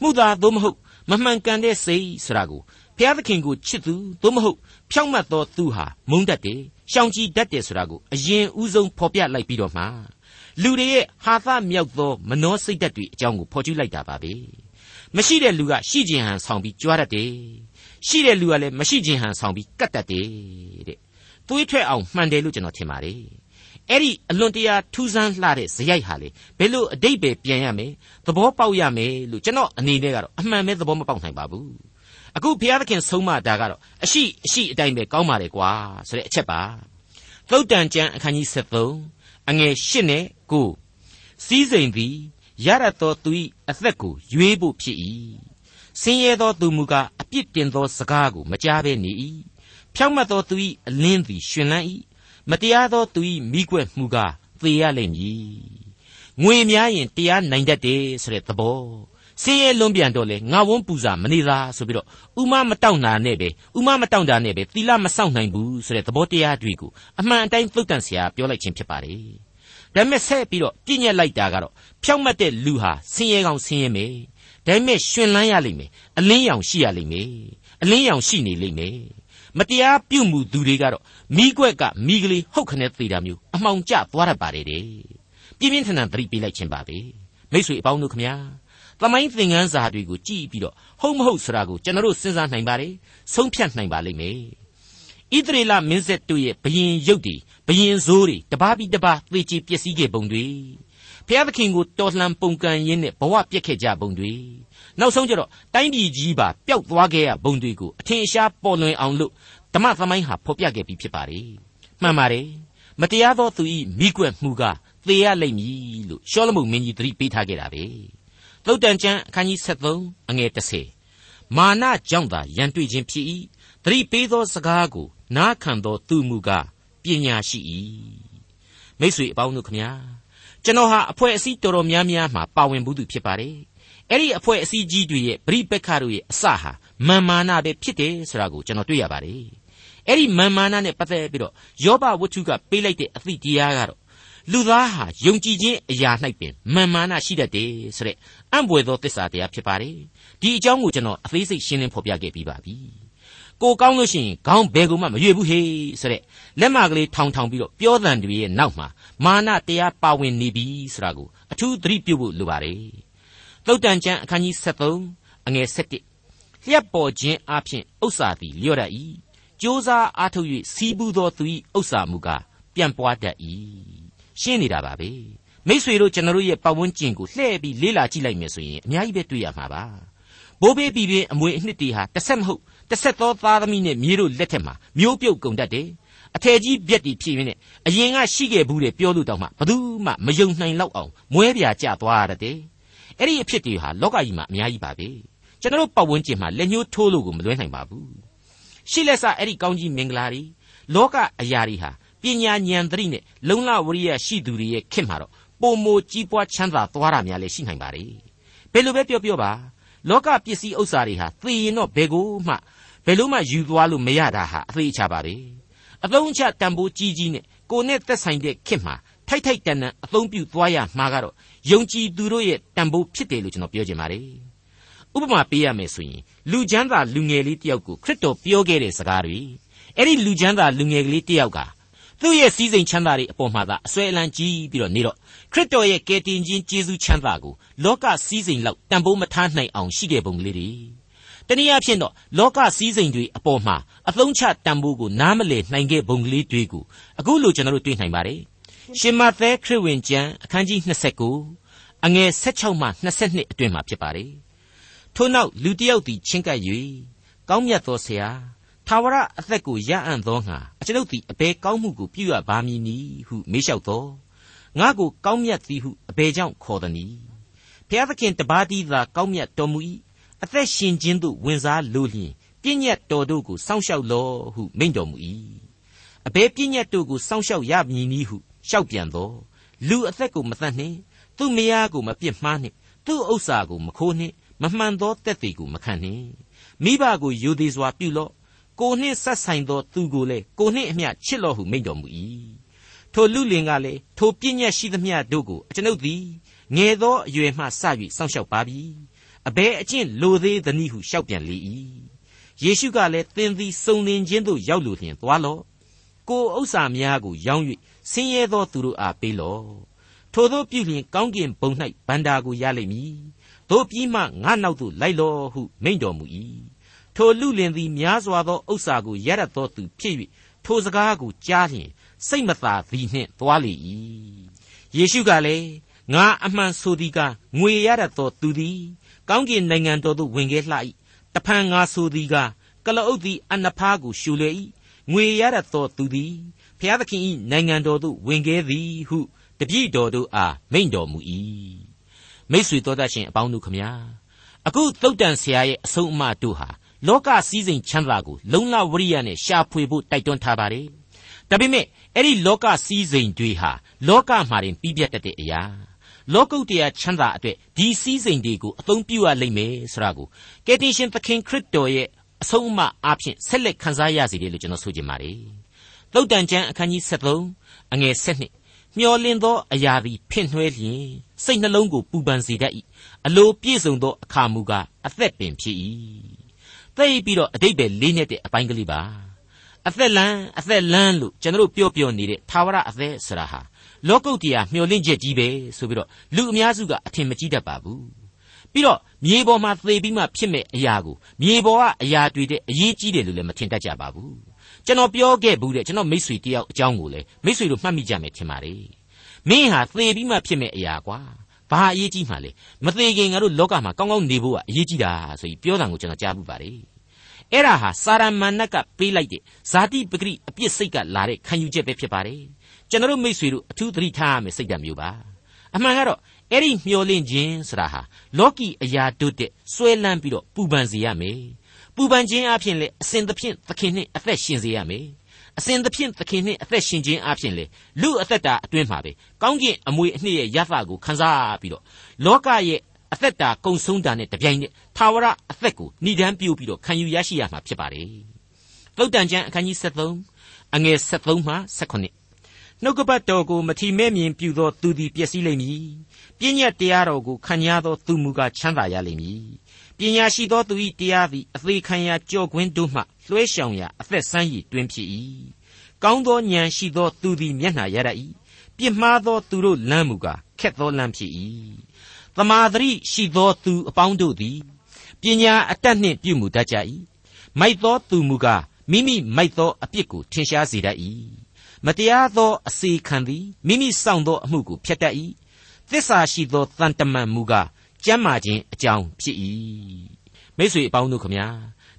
မှုသာသို့မဟုတ်မမှန်ကန်တဲ့စိတ်ဆိုတာကို ဘုရားသခင်ကိုချစ်သူသို့မဟုတ်ဖြောင့်မတ်သောသူဟာမုန်းတတ်တယ်ရှောင်ကြည်တတ်တယ်ဆိုတာကိုအရင်ဦးဆုံးဖော်ပြလိုက်ပြီးတော့မှလူတွေရဲ့ဟာသမြောက်သောမနှောစိတ်ဓာတ်တွေအကြောင်းကိုဖော်ကျူးလိုက်တာပါပဲမရှိတဲ့လူကရှိခြင်းဟန်ဆောင်ပြီးကြွားတတ်တယ်ရှိတဲ့လူကလည်းမရှိခြင်းဟန်ဆောင်ပြီးကတ်တတ်တယ်တဲ့သွေးထွက်အောင်မှန်တယ်လို့ကျွန်တော်ထင်ပါတယ်အဲ့ဒီအလွန်တရာထူးဆန်းလှတဲ့ဇယိုက်ဟာလေဘယ်လိုအတိတ်ပဲပြန်ရမယ်သဘောပေါက်ရမယ်လို့ကျွန်တော်အနေနဲ့ကတော့အမှန်ပဲသဘောမပေါက်နိုင်ပါဘူး အခုဘုရားသခင်ဆုံးမတာကတော့အရှိအရှိအတိုင်းပဲကောင်းပါလေကွာဆိုတဲ့အချက်ပါသုတ်တန်ကျမ်းအခန်းကြီး73အငယ်8နဲ့9စီးစိမ်သည်ရရသောသူ၏အသက်ကိုရွေးဖို့ဖြစ်၏ဆင်းရဲသောသူမူကားအပြစ်တင်သောစကားကိုမကြားဘဲနေ၏ဖြောင့်မတ်သောသူ၏အလင်းသည်ရှင်လန်း၏မတရားသောသူ၏မိကွက်မှုကားသေရလိမ့်မည်ငွေများရင်တရားနိုင်တတ်တယ်ဆိုတဲ့သဘော ဆင်းရဲလွန်းပြန်တော့လေငါဝန်းပူစာမနေသာဆိုပြီးတော့ဥမမတောင့်တာနဲ့ပဲဥမမတောင့်တာနဲ့ပဲသီလမစောင့်နိုင်ဘူးဆိုတဲ့သဘောတရားတွေကိုအမှန်အတိုင်းသုတ်တန်ဆရာပြောလိုက်ခြင်းဖြစ်ပါတယ်ဒါပေမဲ့ဆက်ပြီးတော့ပြည့်ညက်လိုက်တာကတော့ဖြောင့်မတ်တဲ့လူဟာဆင်းရဲကောင်းဆင်းရဲမယ်ဒါပေမဲ့ရှင်လန်းရလိမ့်မယ်အလင်းရောင်ရှိရလိမ့်မယ်အလင်းရောင်ရှိနေလိမ့်မယ်မတရားပြုမှုသူတွေကတော့မိကွက်ကမိကလေးဟုတ်ခနဲ့သေးတာမျိုးအမှောင်ကျသွားတတ်ပါတယ်တဲ့ပြင်းပြင်းထန်ထန်သတိပေးလိုက်ခြင်းပါပဲမိတ်ဆွေအပေါင်းတို့ခမညာ သမိုင်းသင်ခန်းစာတွေကိုကြည့်ပြီးတော့ဟုတ်မဟုတ်ဆိုတာကိုကျွန်တော်တို့စဉ်းစားနိုင်ပါတယ်ဆုံးဖြတ်နိုင်ပါလိမ့်မယ်ဣသရေလမင်းဆက်တို့ရဲ့ဘယင်ရုပ်တွေဘယင်ဇိုးတွေတပါးပြီးတပါးသေချေပျက်စီးခဲ့ပုံတွေဖျားသခင်ကိုတော်လှန်ပုန်ကန်ရင်းနဲ့ဘဝပြက်ခဲ့ကြပုံတွေနောက်ဆုံးကျတော့တိုင်းပြည်ကြီးပါပျောက်သွားခဲ့ရပုံတွေကိုအထင်ရှားပေါ်လွင်အောင်လို့ဓမ္မသမိုင်းဟာဖော်ပြခဲ့ပြီးဖြစ်ပါတယ်မှန်ပါတယ်မတရားသောသူဤမိကွက်မှုကသေရလိမ့်မည်လို့ရှောလမုန်မင်းကြီးသတိပေးထားခဲ့တာပဲ သုတ်တန်ကျမ်းအခန်းကြီး73အငယ်30မာနကြောင့်သာရန်တွေ့ခြင်းဖြစ်၏သတိပေးသောစကားကိုနားခံသောသူမူကားပညာရှိ၏မိတ်ဆွေအပေါင်းတို့ခမညာကျွန်တော်ဟာအဖွဲ့အစည်းတော်တော်များများမှာပါဝင်ဘူးသူဖြစ်ပါတယ်အဲ့ဒီအဖွဲ့အစည်းကြီးတွေရဲ့ပြိပက္ခတို့ရဲ့အစဟာမာမာနပဲဖြစ်တယ်ဆိုတာကိုကျွန်တော်တွေ့ရပါတယ်အဲ့ဒီမာမာနနဲ့ပတ်သက်ပြီးတော့ယောဘဝတ္ထုကပေးလိုက်တဲ့အသည့်တရားကတော့ လူသားဟာယုံကြည်ခြင်းအရာ၌ပင်မာမာနရှိတတ်တယ်ဆိုတဲ့အံ့ဘွယ်သောသစ္စာတရားဖြစ်ပါတယ်ဒီအကြောင်းကိုကျွန်တော်အသေးစိတ်ရှင်းလင်းဖော်ပြခဲ့ပြီးပါပြီကိုကောင်းလို့ရှိရင်ခေါင်းဘယ်ကူမှမရွေ့ဘူးဟေးဆိုတဲ့လက်မကလေးထောင်ထောင်ပြီးတော့ပြောတန်တွေရဲ့နောက်မှာမာနတရားပါဝင်နေပြီဆိုတာကိုအထူးသတိပြုဖို့လိုပါတယ်သုတ်တန်ကျမ်းအခန်းကြီး73အငယ်7လျှက်ပေါ်ခြင်းအပြင်ဥစ္စာသည်လျော့တတ်၏ကြိုးစားအားထုတ်၍စီးပူးသောသူ၏ဥစ္စာမူကားပြန့်ပွားတတ်၏ ရှင်းနေတာပါပဲမိษွေတို့ကျွန်တော်တို့ရဲ့ပတ်ဝန်းကျင်ကိုလှည့်ပြီးလေးလာကြည့်လိုက်မယ်ဆိုရင်အများကြီးပဲတွေ့ရမှာပါဘိုးဘေးပြည်ပြင်းအမွေအနှစ်တွေဟာတစ်ဆက်မဟုတ်တစ်ဆက်သောသားသမီးနဲ့မြေးတို့လက်ထက်မှာမျိုးပြုတ်ကုန်တတ်တယ်အထယ်ကြီးပြက်တီဖြစ်ရင်းနဲ့အရင်ကရှိခဲ့ဘူးတဲ့ပြောလို့တောင်မှဘသူမှမယုံနိုင်လောက်အောင်မွဲပြာကျသွားရတဲ့အဲ့ဒီအဖြစ်တွေဟာလောကကြီးမှာအများကြီးပါပဲကျွန်တော်တို့ပတ်ဝန်းကျင်မှာလက်ညှိုးထိုးလို့ကိုမလွဲနိုင်ပါဘူးရှိလက်စအဲ့ဒီကောင်းကြီးမင်္ဂလာတွေလောကအရာတွေဟာ ပညာဉာဏ်သတိနဲ့လုံလဝရိယရှိသူတွေရဲ့ခင်မှာတော့ပုံမကြီးပွားချမ်းသာသွားတာများလည်းရှိနိုင်ပါ रे ဘယ်လိုပဲပြောပြောပါလောကပစ္စည်းဥစ္စာတွေဟာသိရင်တော့ဘယ်ကိုမှဘယ်လို့မှယူသွားလို့မရတာဟာအသေးချပါပဲအသုံးချတန်ဖိုးကြီးကြီးနဲ့ကိုနဲ့သက်ဆိုင်တဲ့ခင်မှာထိုက်ထိုက်တန်တန်အသုံးပြုသွားရမှာကတော့ယုံကြည်သူတို့ရဲ့တန်ဖိုးဖြစ်တယ်လို့ကျွန်တော်ပြောချင်ပါတယ်ဥပမာပေးရမယ်ဆိုရင်လူချမ်းသာလူငယ်လေးတယောက်ကိုခရစ်တော်ပြောခဲ့တဲ့စကားတွေအဲ့ဒီလူချမ်းသာလူငယ်ကလေးတယောက်က သူ့ရဲ့စည်းစိမ်ချမ်းသာတွေအပေါ်မှာသာအစွဲအလန်းကြီးပြီးတော့နေတော့ခရစ်တော်ရဲ့ကယ်တင်ခြင်းကျေးဇူးချမ်းသာကိုလောကစည်းစိမ်လောက်တန်ဖိုးမထားနိုင်အောင်ရှိတဲ့ပုံကလေးတွေတနည်းအားဖြင့်တော့လောကစည်းစိမ်တွေအပေါ်မှာအသုံးချတန်ဖိုးကိုနားမလည်နိုင်ခဲ့ပုံကလေးတွေကိုအခုလိုကျွန်တော်တို့တွေ့နိုင်ပါတယ်ရှင်မသက်ခရစ်ဝင်ကျမ်းအခန်းကြီး29အငယ်16မှ22အတွင်မှာဖြစ်ပါတယ်ထို့နောက်လူတစ်ယောက်သည်ချင်းကပ်၍ကောင်းမြတ်သောဆရာ ထာဝရအသက်ကိုရအံ့သောငါအကျွန်ုပ်သည်အဘယ်ကောင်းမှုကိုပြုရပါမည်နည်းဟုမေးလျှောက်သောငါကိုကောင်းမြတ်သည်ဟုအဘယ်ကြောင့်ခေါ်သနည်းဘုရားသခင်တပါးတည်းသာကောင်းမြတ်တော်မူ၏အသက်ရှင်ခြင်းသို့ဝင်စားလိုလျင်ပြည့်ညတ်တော်တို့ကိုစောင့်ရှောက်လော့ဟုမိန့်တော်မူ၏အဘယ်ပြည့်ညတ်တို့ကိုစောင့်ရှောက်ရမည်နည်းဟုလျှောက်ပြန်သောလူအသက်ကိုမတတ်နှင့်သူ့မယားကိုမပြစ်မှားနှင့်သူ့ဥစ္စာကိုမခိုးနှင့်မမှန်သောတက်တွေကိုမခံနှင့်မိဘကိုယူသေးစွာပြုလော့ ကိုနှင့်ဆက်ဆိုင်သောသူကိုလည်းကိုနှင့်အမျှချစ်လော့ဟုမိန့်တော်မူ၏ထိုလူလင်ကလည်းထိုပြည့်ညတ်ရှိသမျှတို့ကိုအကျွန်ုပ်သည်ငယ်သောအရွယ်မှစ၍စောင့်ရှောက်ပါပြီအဘယ်အကျင့်လိုသေးသနည်းဟုလျှောက်ပြန်လေ၏ယေရှုကလည်းသင်သည်စုံလင်ခြင်းသို့ရောက်လိုလျင်သွားလော့ကိုဥစ္စာများကိုရောင်း၍ဆင်းရဲသောသူတို့အားပေးလော့ထိုသောပြုလျင်ကောင်းကင်ဘုံ၌ဗန္တာကိုရလိမ့်မည်တို့ပြီးမှငါနောက်သို့လိုက်လော့ဟုမိန့်တော်မူ၏ ထိုလူလင်သည်များစွာသောဥစ္စာကိုရရသောသူဖြစ်၍ထိုစကားကိုကြားလျင်စိတ်မသာသည်နှင့်သွားလေ၏ယေရှုကလည်းငါအမှန်ဆိုသည်ကငွေရရသောသူသည်ကောင်းကင်နိုင်ငံတော်သို့ဝင်ခဲ့လှ၏တဖန်ငါဆိုသည်ကကလအုပ်သည်အနဖားကိုရှူလေ၏ငွေရရသောသူသည်ဖျားသခင်၏နိုင်ငံတော်သို့ဝင်ခဲ့သည်ဟုတပည့်တော်တို့အားမိန့်တော်မူ၏မိษွေတော်တတ်ရှင်အပေါင်းတို့ခမညာအခုသုတ်တန်ဆရာရဲ့အဆုံးအမတို့ဟာ လောကစည်းစိမ်ချမ်းသာကိုလုံလဝရိယနဲ့ရှာဖွေဖို့တိုက်တွန်းထားပါတယ်ဒါပေမဲ့အဲ့ဒီလောကစည်းစိမ်တွေဟာလောကမှာတင်ပြီးပြတ်တတ်တဲ့အရာလောကုတ္တရာချမ်းသာအတွက်ဒီစည်းစိမ်တွေကိုအသုံးပြုရလိမ့်မယ်ဆိုတာကိုကယ်တင်ရှင်သခင်ခရစ်တော်ရဲ့အဆုံးအမအားဖြင့်ဆက်လက်ခန်းစားရစီတယ်လို့ကျွန်တော်ဆိုချင်ပါတယ်သုတ်တန်ကျမ်းအခန်းကြီး73အငယ်7မျောလင်းသောအရာသည်ဖင့်နှွဲလျင်စိတ်နှလုံးကိုပူပန်စေတတ်၏အလိုပြည့်စုံသောအခါမူကားအသက်ပင်ဖြစ်၏ သိပြီးတော့အတိတ်ပဲလေးနဲ့တဲ့အပိုင်းကလေးပါအသက်လန်းအသက်လန်းလို့ကျွန်တော်ပြောပြောနေတဲ့သာဝရအသက်ဆိုတာဟာလောကုတ္တရာမျောလင့်ချက်ကြီးပဲဆိုပြီးတော့လူအများစုကအထင်မကြီးတတ်ပါဘူးပြီးတော့မြေပေါ်မှာသေပြီးမှဖြစ်မဲ့အရာကိုမြေပေါ်ကအရာတွေတဲ့အရေးကြီးတယ်လို့လည်းမထင်တတ်ကြပါဘူးကျွန်တော်ပြောခဲ့ဘူးတဲ့ကျွန်တော်မိတ်ဆွေတယောက်အကြောင်းကိုလည်းမိတ်ဆွေတို့မှတ်မိကြမယ်ထင်ပါတယ်မင်းဟာသေပြီးမှဖြစ်မဲ့အရာကွာ ဘာအရေးကြီးမှလဲမသေးခင်ငါတို့လောကမှာကောင်းကောင်းနေဖို့ကအရေးကြီးတာဆိုပြီးပြောတာကိုကျွန်တော်ကြားဘူးပါတယ်အဲ့ဒါဟာစာရမဏတ်ကပေးလိုက်တဲ့ဇာတိပဂရိအပြစ်စိတ်ကလာတဲ့ခံယူချက်ပဲဖြစ်ပါတယ်ကျွန်တော်မိษွေတို့အထူးသတိထားရမယ်စိတ်ဓာတ်မျိုးပါအမှန်ကတော့အဲ့ဒီမျောလင့်ခြင်းဆိုတာဟာလောကီအရာတို့တဲ့ဆွဲလန်းပြီးတော့ပူပန်စေရမယ်ပူပန်ခြင်းအပြင်လေအစဉ်သဖြင့်သခင်နှင့်အသက်ရှင်စေရမယ် အစဉ်သဖြင့်သခင်နှင့်အသက်ရှင်ခြင်းအပြင်လေလူအသက်တာအတွင်းမှာပဲကောင်းကင်အမွေအနှစ်ရဲ့ရသကိုခန်းစားပြီးတော့လောကရဲ့အသက်တာကုံဆုံးတာနဲ့တပြိုင်နက်သာဝရအသက်ကိုဏိဒန်းပြုပြီးတော့ခံယူရရှိရမှာဖြစ်ပါတယ်သုတ်တန်ကျမ်းအခန်းကြီး73အငယ်73မှ79နှုတ်ကပတ်တော်ကိုမထီမဲ့မြင်ပြုသောသူသည်ပျက်စီးလိမ့်မည်။ပြည့်ညတ်တရားတော်ကိုခံရသောသူမူကားချမ်းသာရလိမ့်မည်။ ပညာရှိသောသူ၏တရားသည်အသေးခံရာကြော့ကွင်းတို့မှလွှဲရှောင်ရာအသက်ဆန်းရည်တွင်ဖြစ်၏။ကောင်းသောဉာဏ်ရှိသောသူသည်မျက်နှာရတတ်၏။ပြစ်မှားသောသူတို့လမ်းမူကားခက်သောလမ်းဖြစ်၏။သမာဓိရှိသောသူအပေါင်းတို့သည်ပညာအတတ်နှင့်ပြုမှုတတ်ကြ၏။မိုက်သောသူမူကားမိမိမိုက်သောအပြစ်ကိုထင်ရှားစေတတ်၏မတရားသောအစေခံသည်မိမိစောင့်သောအမှုကိုဖျက်တတ်၏သစ္စာရှိသောတန်တမန်မူကား ကျမ်းမာခြင်းအကြောင်းဖြစ်၏မိတ်ဆွေအပေါင်းတို့ခမညာ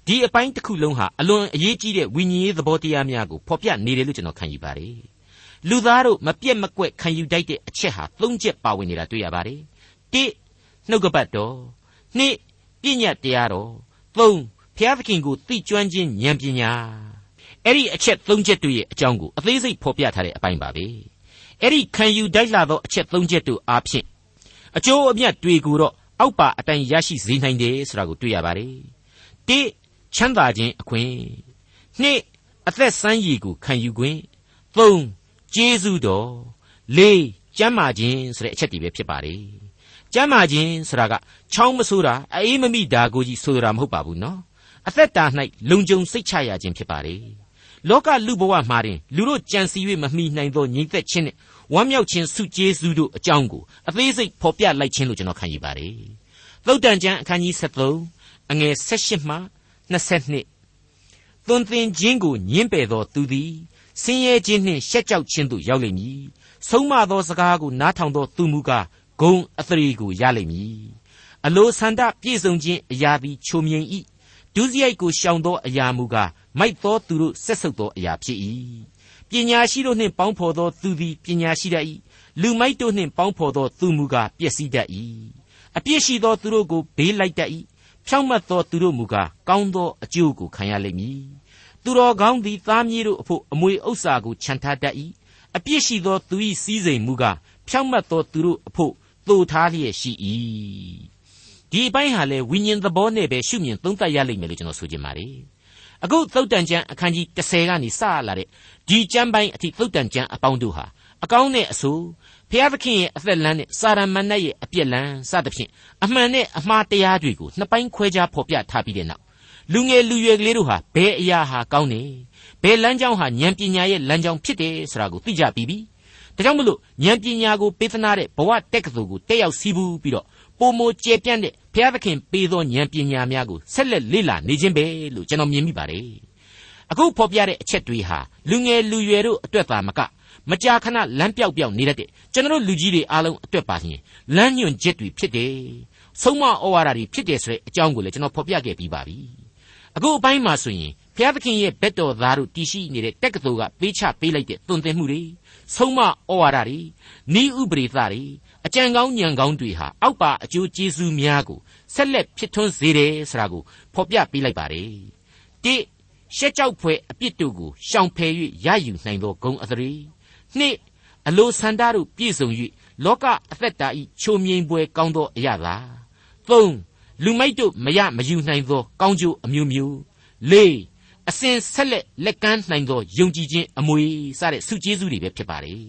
ဒီအပိုင်းတစ်ခုလုံးဟာအလွန်အရေးကြီးတဲ့ဝိညာဉ်ရေးသဘောတရားများကိုဖော်ပြနေတယ်လို့ကျွန်တော်ခံယူပါတယ်လူသားတို့မပြက်မကွက်ခံယူတတ်တဲ့အချက်ဟာ၃ချက်ပါဝင်နေတာတွေ့ရပါတယ်၁နှုတ်ကပတ်တော်၂ပြည့်ညတ်တရားတော်၃ဘုရားသခင်ကိုသိကျွမ်းခြင်းဉာဏ်ပညာအဲ့ဒီအချက်၃ချက်တို့ရဲ့အကြောင်းကိုအသေးစိတ်ဖော်ပြထားတဲ့အပိုင်းပါပဲအဲ့ဒီခံယူတိုက်လာသောအချက်၃ချက်တို့အားဖြင့် အကျိုးအမြတ်တွေကိုတော့အောက်ပါအတိုင်းရရှိစေနိုင်တယ်ဆိုတာကိုတွေ့ရပါတယ်၁ချမ်းသာခြင်းအခွင့်၂အသက်ဆန်းရည်ကိုခံယူခွင့်၃ကျေးဇူးတော်၄ကျမ်းမာခြင်းဆိုတဲ့အချက်တွေပဲဖြစ်ပါတယ်ကျမ်းမာခြင်းဆိုတာကချောင်းမဆိုးတာအေးမမိတာကိုကြီးဆိုတာမဟုတ်ပါဘူးနော်အသက်တာ၌လုံခြုံစိတ်ချရခြင်းဖြစ်ပါလေလောကလူဘဝမှာတင်လူတို့ကြံစီ၍မမိနိုင်သောညီသက်ခြင်းနဲ့ ဝမ်းမြောက်ခြင်းစုကျေးဇူးတို့အကြောင်းကိုအသေးစိတ်ဖော်ပြလိုက်ခြင်းလို့ကျွန်တော်ခံယူပါတယ်သုတ်တန်ကျမ်းအခန်းကြီး73အငယ်16မှ22သွန်သင်ခြင်းကိုညင်းပယ်သောသူသည်ဆင်းရဲခြင်းနှင့်ရှက်ကြောက်ခြင်းသို့ရောက်လိမ့်မည်ဆုံးမသောစကားကိုနားထောင်သောသူမူကားဂုံအသရေကိုရလိမ့်မည်အလိုဆန္ဒပြည့်စုံခြင်းအရာသည်ချုံမြိန်၏ဒုစရိုက်ကိုရှောင်သောအရာမူကားမိုက်သောသူတို့ဆက်ဆုပ်သောအရာဖြစ်၏ ပညာရှိတို့နှင့်ပေါင်းဖော်သောသူသည်ပညာရှိတတ်၏လူမိုက်တို့နှင့်ပေါင်းဖော်သောသူမူကားပျက်စီးတတ်၏အပြစ်ရှိသောသူတို့ကိုဘေးလိုက်တတ်၏ဖြောင့်မတ်သောသူတို့မူကားကောင်းသောအကျိုးကိုခံရလိမ့်မည်သူတော်ကောင်းသည်သားမြေးတို့အဖို့အမွေဥစ္စာကိုခြံထားတတ်၏အပြစ်ရှိသောသူ၏စည်းစိမ်မူကားဖြောင့်မတ်သောသူတို့အဖို့သို့ထားလျက်ရှိ၏ဒီအပိုင်းဟာလေဝိညာဉ်သဘောနဲ့ပဲရှုမြင်သုံးသပ်ရလိမ့်မယ်လို့ကျွန်တော်ဆိုချင်ပါတယ် အခုသုတ်တန်ကျမ်းအခန်းကြီး30ကနေစလာတဲ့ဒီကျမ်းပိုင်းအထိသုတ်တန်ကျမ်းအပေါင်းတို့ဟာအကောင်းနဲ့အဆိုးဖျားသခင်ရဲ့အသက်လမ်းနဲ့စာရမဏတ်ရဲ့အပြစ်လမ်းစသဖြင့်အမှန်နဲ့အမှားတရားတွေကိုနှစ်ပိုင်းခွဲခြားဖော်ပြထားပြီးတဲ့နောက်လူငယ်လူရွယ်ကလေးတို့ဟာဘယ်အရာဟာကောင်းတယ်ဘယ်လမ်းကြောင်းဟာဉာဏ်ပညာရဲ့လမ်းကြောင်းဖြစ်တယ်ဆိုတာကိုသိကြပြီးပြီဒါကြောင့်မလို့ဉာဏ်ပညာကိုပေးသနာတဲ့ဘဝတက်ကသူကိုတက်ရောက်စီးပူးပြီးတော့ ပုံမကျေပြန့်တဲ့ဘုရားသခင်ပေးသောဉာဏ်ပညာများကိုဆက်လက်လေ့လာနေခြင်းပဲလို့ကျွန်တော်မြင်မိပါတယ်အခုဖော်ပြတဲ့အချက်တွေဟာလူငယ်လူရွယ်တို့အတွက်သာမကမကြာခဏလမ်းပြောက်ပြောက်နေတတ်တဲ့ကျွန်တော်လူကြီးတွေအားလုံးအတွက်ပါလျင်လမ်းညွန်ချက်တွေဖြစ်တယ်ဆုံးမဩဝါဒတွေဖြစ်တယ်ဆိုတဲ့အကြောင်းကိုလည်းကျွန်တော်ဖော်ပြခဲ့ပြီးပါပြီအခုအပိုင်းမှာဆိုရင်ဘုရားသခင်ရဲ့ဘက်တော်သားတို့တည်ရှိနေတဲ့တက္ကသိုလ်ကပေးချပေးလိုက်တဲ့သွန်သင်မှုတွေဆုံးမဩဝါဒတွေဤဥပရိသတွေ အကြံကောင်းညံကောင်းတွေဟာအောက်ပါအကျိုးကျေးဇူးများကိုဆက်လက်ဖြစ်ထွန်းစေတယ်ဆိုတာကိုဖော်ပြပေးလိုက်ပါတယ်တိရှက်ကြောက်ဖွယ်အပြစ်တို့ကိုရှောင်ဖယ်၍ရယူနိုင်သောဂုံအသရေနှစ်အလိုဆန္ဒတို့ပြည့်စုံ၍လောကအသက်တာဤချိုမြိန်ပွဲကောင်းသောအရာသာသုံးလူမိုက်တို့မရမယူနိုင်သောကောင်းကျိုးအမျိုးမျိုးလေးအစဉ်ဆက်လက်လက်ကမ်းနိုင်သောယုံကြည်ခြင်းအမွေစတဲ့စုကျေးဇူးတွေပဲဖြစ်ပါတယ်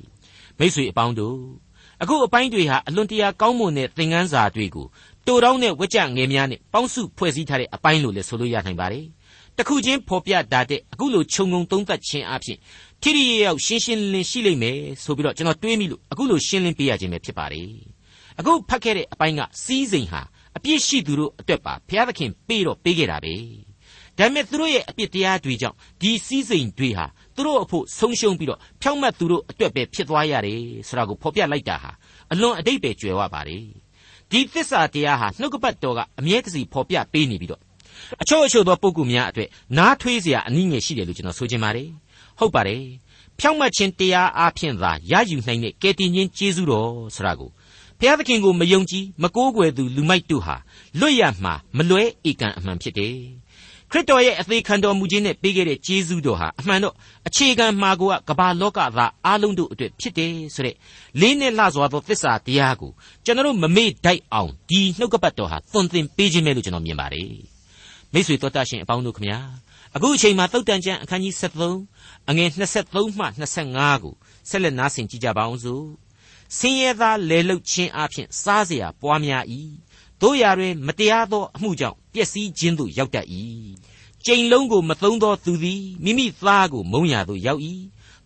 မိ쇠အပေါင်းတို့ အခုအပိုင်းတွေဟာအလွန်တရာကောင်းမွန်တဲ့သင်ခန်းစာတွေကိုတိုတောင်းတဲ့ဝကြငယ်များနဲ့ပေါင်းစုဖွဲ့စည်းထားတဲ့အပိုင်းလို့လည်းဆိုလို့ရနိုင်ပါတယ်တခုချင်းဖော်ပြတာတဲ့အခုလိုခြုံငုံသုံးသပ်ခြင်းအပြင်ထိရိယရောက်ရှင်းရှင်းလင်းလင်းရှိလိမ့်မယ်ဆိုပြီးတော့ကျွန်တော်တွေးမိလို့အခုလိုရှင်းလင်းပေးရခြင်းပဲဖြစ်ပါတယ်အခုဖတ်ခဲ့တဲ့အပိုင်းကစီးစိမ်ဟာအပြစ်ရှိသူတို့အတွက်ပါဘုရားသခင်ပေးတော့ပေးခဲ့တာပဲဒါပေမဲ့သူတို့ရဲ့အပြစ်တရားတွေကြောင့်ဒီစည်းစိမ်တွေဟာ သူတို့အဖို့ဆုံးရှုံးပြီးတော့ဖြောင့်မတ်သူတို့အတွက်ပဲဖြစ်သွားရတယ်ဆိုတာကိုဖော်ပြလိုက်တာဟာအလွန်အတိတ်ပဲကြွယ်ဝပါတယ်ဒီသစ္စာတရားဟာနှုတ်ကပတ်တော်ကအမြဲတစေဖော်ပြပေးနေပြီးတော့အချို့အချို့သောပုဂ္ဂိုလ်များအတွက်နားထွေးစရာအနည်းငယ်ရှိတယ်လို့ကျွန်တော်ဆိုချင်ပါတယ်ဟုတ်ပါတယ်ဖြောင့်မတ်ခြင်းတရားအဖြစ်သာရယူနိုင်တဲ့ကယ်တင်ရှင်ကျေးဇူးတော်ဆိုတာကိုဘုရားသခင်ကိုမယုံကြည်မကိုးကွယ်သူလူမိုက်တို့ဟာလွတ်ရမှာမလွဲဧကန်အမှန်ဖြစ်တယ် ခရစ်တော်ရဲ့အသေးခံတော်မူခြင်းနဲ့ပေးခဲ့တဲ့ကျေးဇူးတော်ဟာအမှန်တော့အခြေခံမှာကိုကကမ္ဘာလောကသားအားလုံးတို့အတွက်ဖြစ်တယ်ဆိုတဲ့လေးနဲ့လှစွာသောသစ္စာတရားကိုကျွန်တော်မမေ့တိုက်အောင်ဒီနှုတ်ကပတ်တော်ဟာသွန်သင်ပေးခြင်းပဲလို့ကျွန်တော်မြင်ပါတယ်မိတ်ဆွေတော်တတ်ရှင်အပေါင်းတို့ခမညာအခုအချိန်မှာသုတ်တန်ကျမ်းအခန်းကြီး73အငယ်23မှ25ကိုဆက်လက်နားဆင်ကြကြပါအောင်စို့ဆင်းရဲသားလဲလုတ်ခြင်းအပြင်စားเสียပွားများ၏ တို့ရာတွင်မတရားသောအမှုကြောင့်ပျက်စီးခြင်းသို့ရောက်တတ်၏ကြိမ်လုံးကိုမသုံးသောသူသည်မိမိသားကိုမုံရသို့ရောက်၏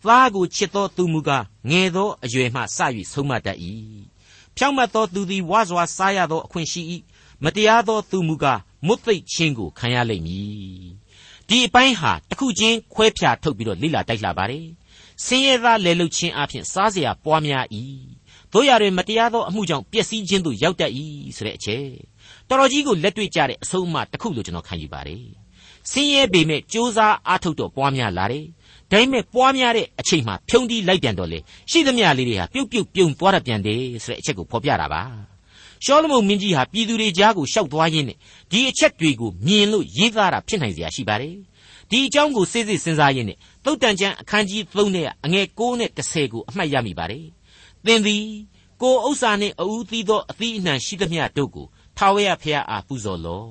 သားကိုချစ်သောသူမူကားငယ်သောအရွယ်မှစ၍ဆုံးမတတ်၏ဖြောင့်မတ်သောသူသည်ဝါစွာစားရသောအခွင့်ရှိ၏မတရားသောသူမူကားမွတ်သိပ်ခြင်းကိုခံရလိမ့်မည်ဒီအပိုင်းဟာတစ်ခုချင်းခွဲဖြာထုတ်ပြီးတော့လိလာတိုက်လာပါတယ်ဆင်းရဲသားလဲလုခြင်းအပြင်စားเสียပွားများ၏ တို့ရတွေမတရားသောအမှုကြောင့်ပျက်စီးခြင်းသို့ရောက်တတ်၏ဆိုတဲ့အချက်တော်တော်ကြီးကိုလက်တွေ့ကြတဲ့အဆုံးအမတစ်ခုလို့ကျွန်တော်ခံယူပါတယ်ဆင်းရဲပေမဲ့ကြိုးစားအားထုတ်တော့ပွားများလာတယ်ဒါပေမဲ့ပွားများတဲ့အချိန်မှာဖြုံတီးလိုက်ပြန်တော့လေရှိသမျှလေးတွေဟာပြုတ်ပြုတ်ပြုံသွားတတ်ပြန်တယ်ဆိုတဲ့အချက်ကိုဖော်ပြတာပါရှောလမုန်မင်းကြီးဟာပြည်သူတွေကြားကိုရှောက်သွားရင်းနဲ့ဒီအချက်တွေကိုမြင်လို့ရေးသားတာဖြစ်နိုင်စရာရှိပါတယ်ဒီအကြောင်းကိုစိစိစဉ်းစားရင်းနဲ့သုတ်တန်ကျမ်းအခန်းကြီး3နဲ့အငယ်6နဲ့10ကိုအမှတ်ရမိပါတယ် သင်သည်ကိုဥစ္စာနှင့်အဦးသီးသောအသီးအနှံရှိသမျှတို့ကိုထာဝရဘုရားအားပူဇော်လော့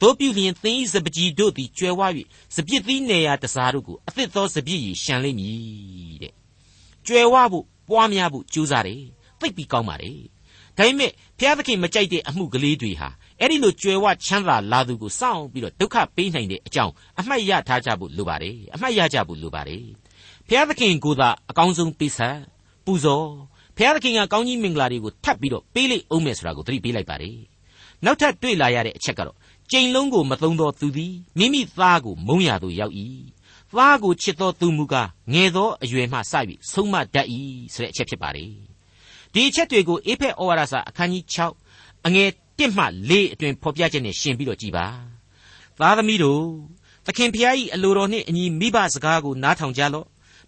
တို့ပြုလျင်သင်၏စပကြီးတို့သည်ကျွယ်ဝ၍စပြစ်သီးနေရာတစားတို့ကိုအသစ်သောစပြစ်ရည်ရှံလိမ့်မည်တဲ့ကျွယ်ဝဖို့ပွားများဖို့ကြိုးစားတယ်သိပ်ပြီးကောင်းပါလေဒါပေမဲ့ဘုရားသခင်မကြိုက်တဲ့အမှုကလေးတွေဟာအဲ့ဒီလိုကြွယ်ဝချမ်းသာလာသူကိုစောင့်ပြီးတော့ဒုက္ခပေးနိုင်တဲ့အကြောင်းအမှတ်ရထားကြဖို့လိုပါတယ်အမှတ်ရကြဖို့လိုပါတယ်ဘုရားသခင်ကိုသာအကောင်းဆုံးပေးဆက်ပူဇော် ဘုရားသခင်ကကောင်းကြီးမင်္ဂလာတွေကိုထပ်ပြီးတော့ပေးလိုက်အောင်မယ်ဆိုတာကိုသတိပေးလိုက်ပါတယ်နောက်ထပ်တွေ့လာရတဲ့အချက်ကတော့ကြိမ်လုံးကိုမသုံးသောသူသည်မိမိသားကိုမုံရသို့ရောက်၏သားကိုချစ်သောသူမူကားငယ်သောအရွယ်မှစပြီးဆုံးမတတ်၏ဆိုတဲ့အချက်ဖြစ်ပါတယ်ဒီအချက်တွေကိုအေဖက်ဩဝါဒစာအခန်းကြီး6အငယ်1မှ4အတွင်ဖော်ပြချက်နဲ့ရှင်းပြီးတော့ကြည်ပါသားသမီးတို့သခင်ဖျား၏အလိုတော်နှင့်အညီမိဘစကားကိုနားထောင်ကြလော့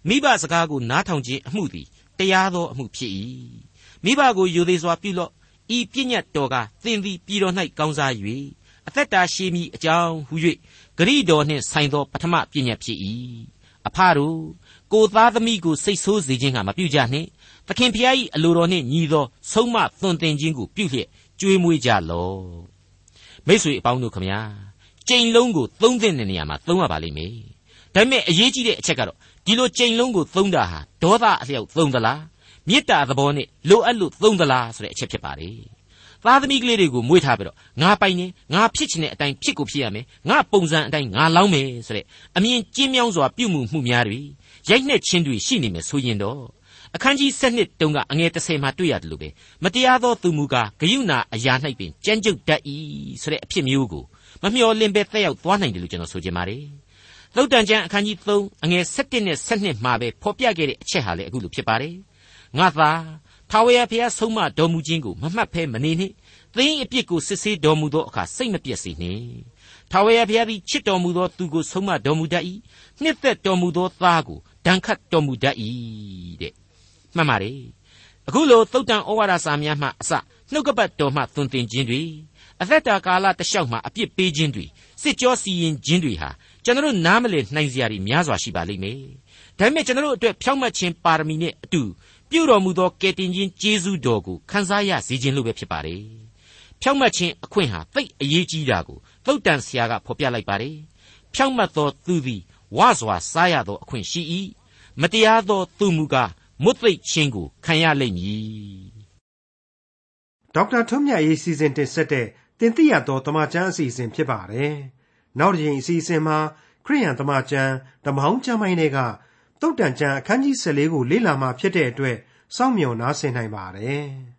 မိဘစကားကိုနားထောင်ခြင်းအမှုသည် တရားသောအမှုဖြစ်၏မိဘကိုယူသေးစွာပြုလော့ဤပြည့်ညတ်တော်ကသင်သည်ပြည်တော်၌ကောင်းစား၍အသက်တာရှိမည်အကြောင်းဟု၍ဂရိတော်နှင့်ဆိုင်သောပထမပြည့်ညတ်ဖြစ်၏အဖတို့ကိုသားသမီးကိုစိတ်ဆိုးစေခြင်းကမပြုကြနှင့်သခင်ဖျား၏အလိုတော်နှင့်ညီသောဆုံးမသွန်သင်ခြင်းကိုပြုလျက်ကြွေးမွေးကြလော့မိတ်ဆွေအပေါင်းတို့ခမညာကြိမ်လုံးကိုသုံးသင့်တဲ့နေရာမှာသုံးရပါလိမ့်မယ်ဒါပေမဲ့အရေးကြီးတဲ့အချက်ကတော့ ဒီလိုကြိမ်လုံးကိုသုံးတာဟာဒေါသအလျောက်သုံးသလားမေတ္တာသဘောနဲ့လိုအပ်လို့သုံးသလားဆိုတဲ့အချက်ဖြစ်ပါလေသားသမီးကလေးတွေကိုမွေးထားပြီးတော့ငါပိုင်နေငါဖြစ်ချင်တဲ့အတိုင်းဖြစ်ကိုဖြစ်ရမယ်ငါပုံစံအတိုင်းငါလောင်းမယ်ဆိုတဲ့အမြင်ကျင်းမြောင်းစွာပြုမှုမှုများတွေရိုက်နှက်ခြင်းတွေရှိနေမယ်ဆိုရင်တော့အခန်းကြီး7တုန်းကအငယ်30မှာတွေ့ရတယ်လို့ပဲမတရားသောသူမူကားဂယုဏအရာ၌ပင်ကြမ်းကြုတ်တတ်၏ဆိုတဲ့အဖြစ်မျိုးကိုမမျှော်လင့်ပဲတက်ရောက်သွားနိုင်တယ်လို့ကျွန်တော်ဆိုချင်ပါတယ် သုတ်တန်ကျမ်းအခန်းကြီး3အငယ်7နဲ့7မှာပဲဖော်ပြခဲ့တဲ့အချက်ဟာလည်းအခုလိုဖြစ်ပါတယ်ငါသာထာဝရဘုရားဆုံးမတော်မူခြင်းကိုမမှတ်ဖဲမနေနှင့်သင်အပြစ်ကိုစစ်ဆေးတော်မူသောအခါစိတ်မပြည့်စေနှင့်ထာဝရဘုရားသည်ချစ်တော်မူသောသူကိုဆုံးမတော်မူတတ်၏နှစ်သက်တော်မူသောသားကိုဒဏ်ခတ်တော်မူတတ်၏တဲ့မှတ်ပါလေအခုလိုသုတ်တန်ဩဝါဒစာများမှအစနှုတ်ကပတ်တော်မှသွန်သင်ခြင်းတွေအသက်တာကာလတလျှောက်မှာအပြစ်ပေးခြင်းတွေစစ်ကြောစီရင်ခြင်းတွေဟာ ကျွန်တော်နားမလည်နိုင်စရာတွေများစွာရှိပါလိမ့်မယ်ဒါပေမဲ့ကျွန်တော်အတွက်ဖြောင့်မတ်ခြင်းပါရမီနဲ့အတူပြုတော်မူသောကယ်တင်ခြင်းကျေးဇူးတော်ကိုခံစားရစေခြင်းလို့ပဲဖြစ်ပါတယ်ဖြောင့်မတ်ခြင်းအခွင့်ဟာသိအရေးကြီးတာကိုသုတ်တန်ဆရာကဖော်ပြလိုက်ပါတယ်ဖြောင့်မတ်သောသူသည်ဝါစွာစားရသောအခွင့်ရှိ၏မတရားသောသူမူကားမွတ်သိပ်ခြင်းကိုခံရလိမ့်မည်ဒေါက်တာထွန်းမြတ်ရေးစီစဉ်တင်ဆက်တဲ့တင်ပြရသောတမချန်းအစီအစဉ်ဖြစ်ပါတယ် နောက်တစ်ချိန်အစီအစဉ်မှာခရိယန်တမချန်းဓမ္မဟောင်းကျမ်းပိုင်းတွေကတုတ်တန်ကျမ်းအခန်းကြီး14ကိုလေ့လာမှဖြစ်တဲ့အတွက်စောင့်မျှော်နားဆင်နိုင်ပါတယ်။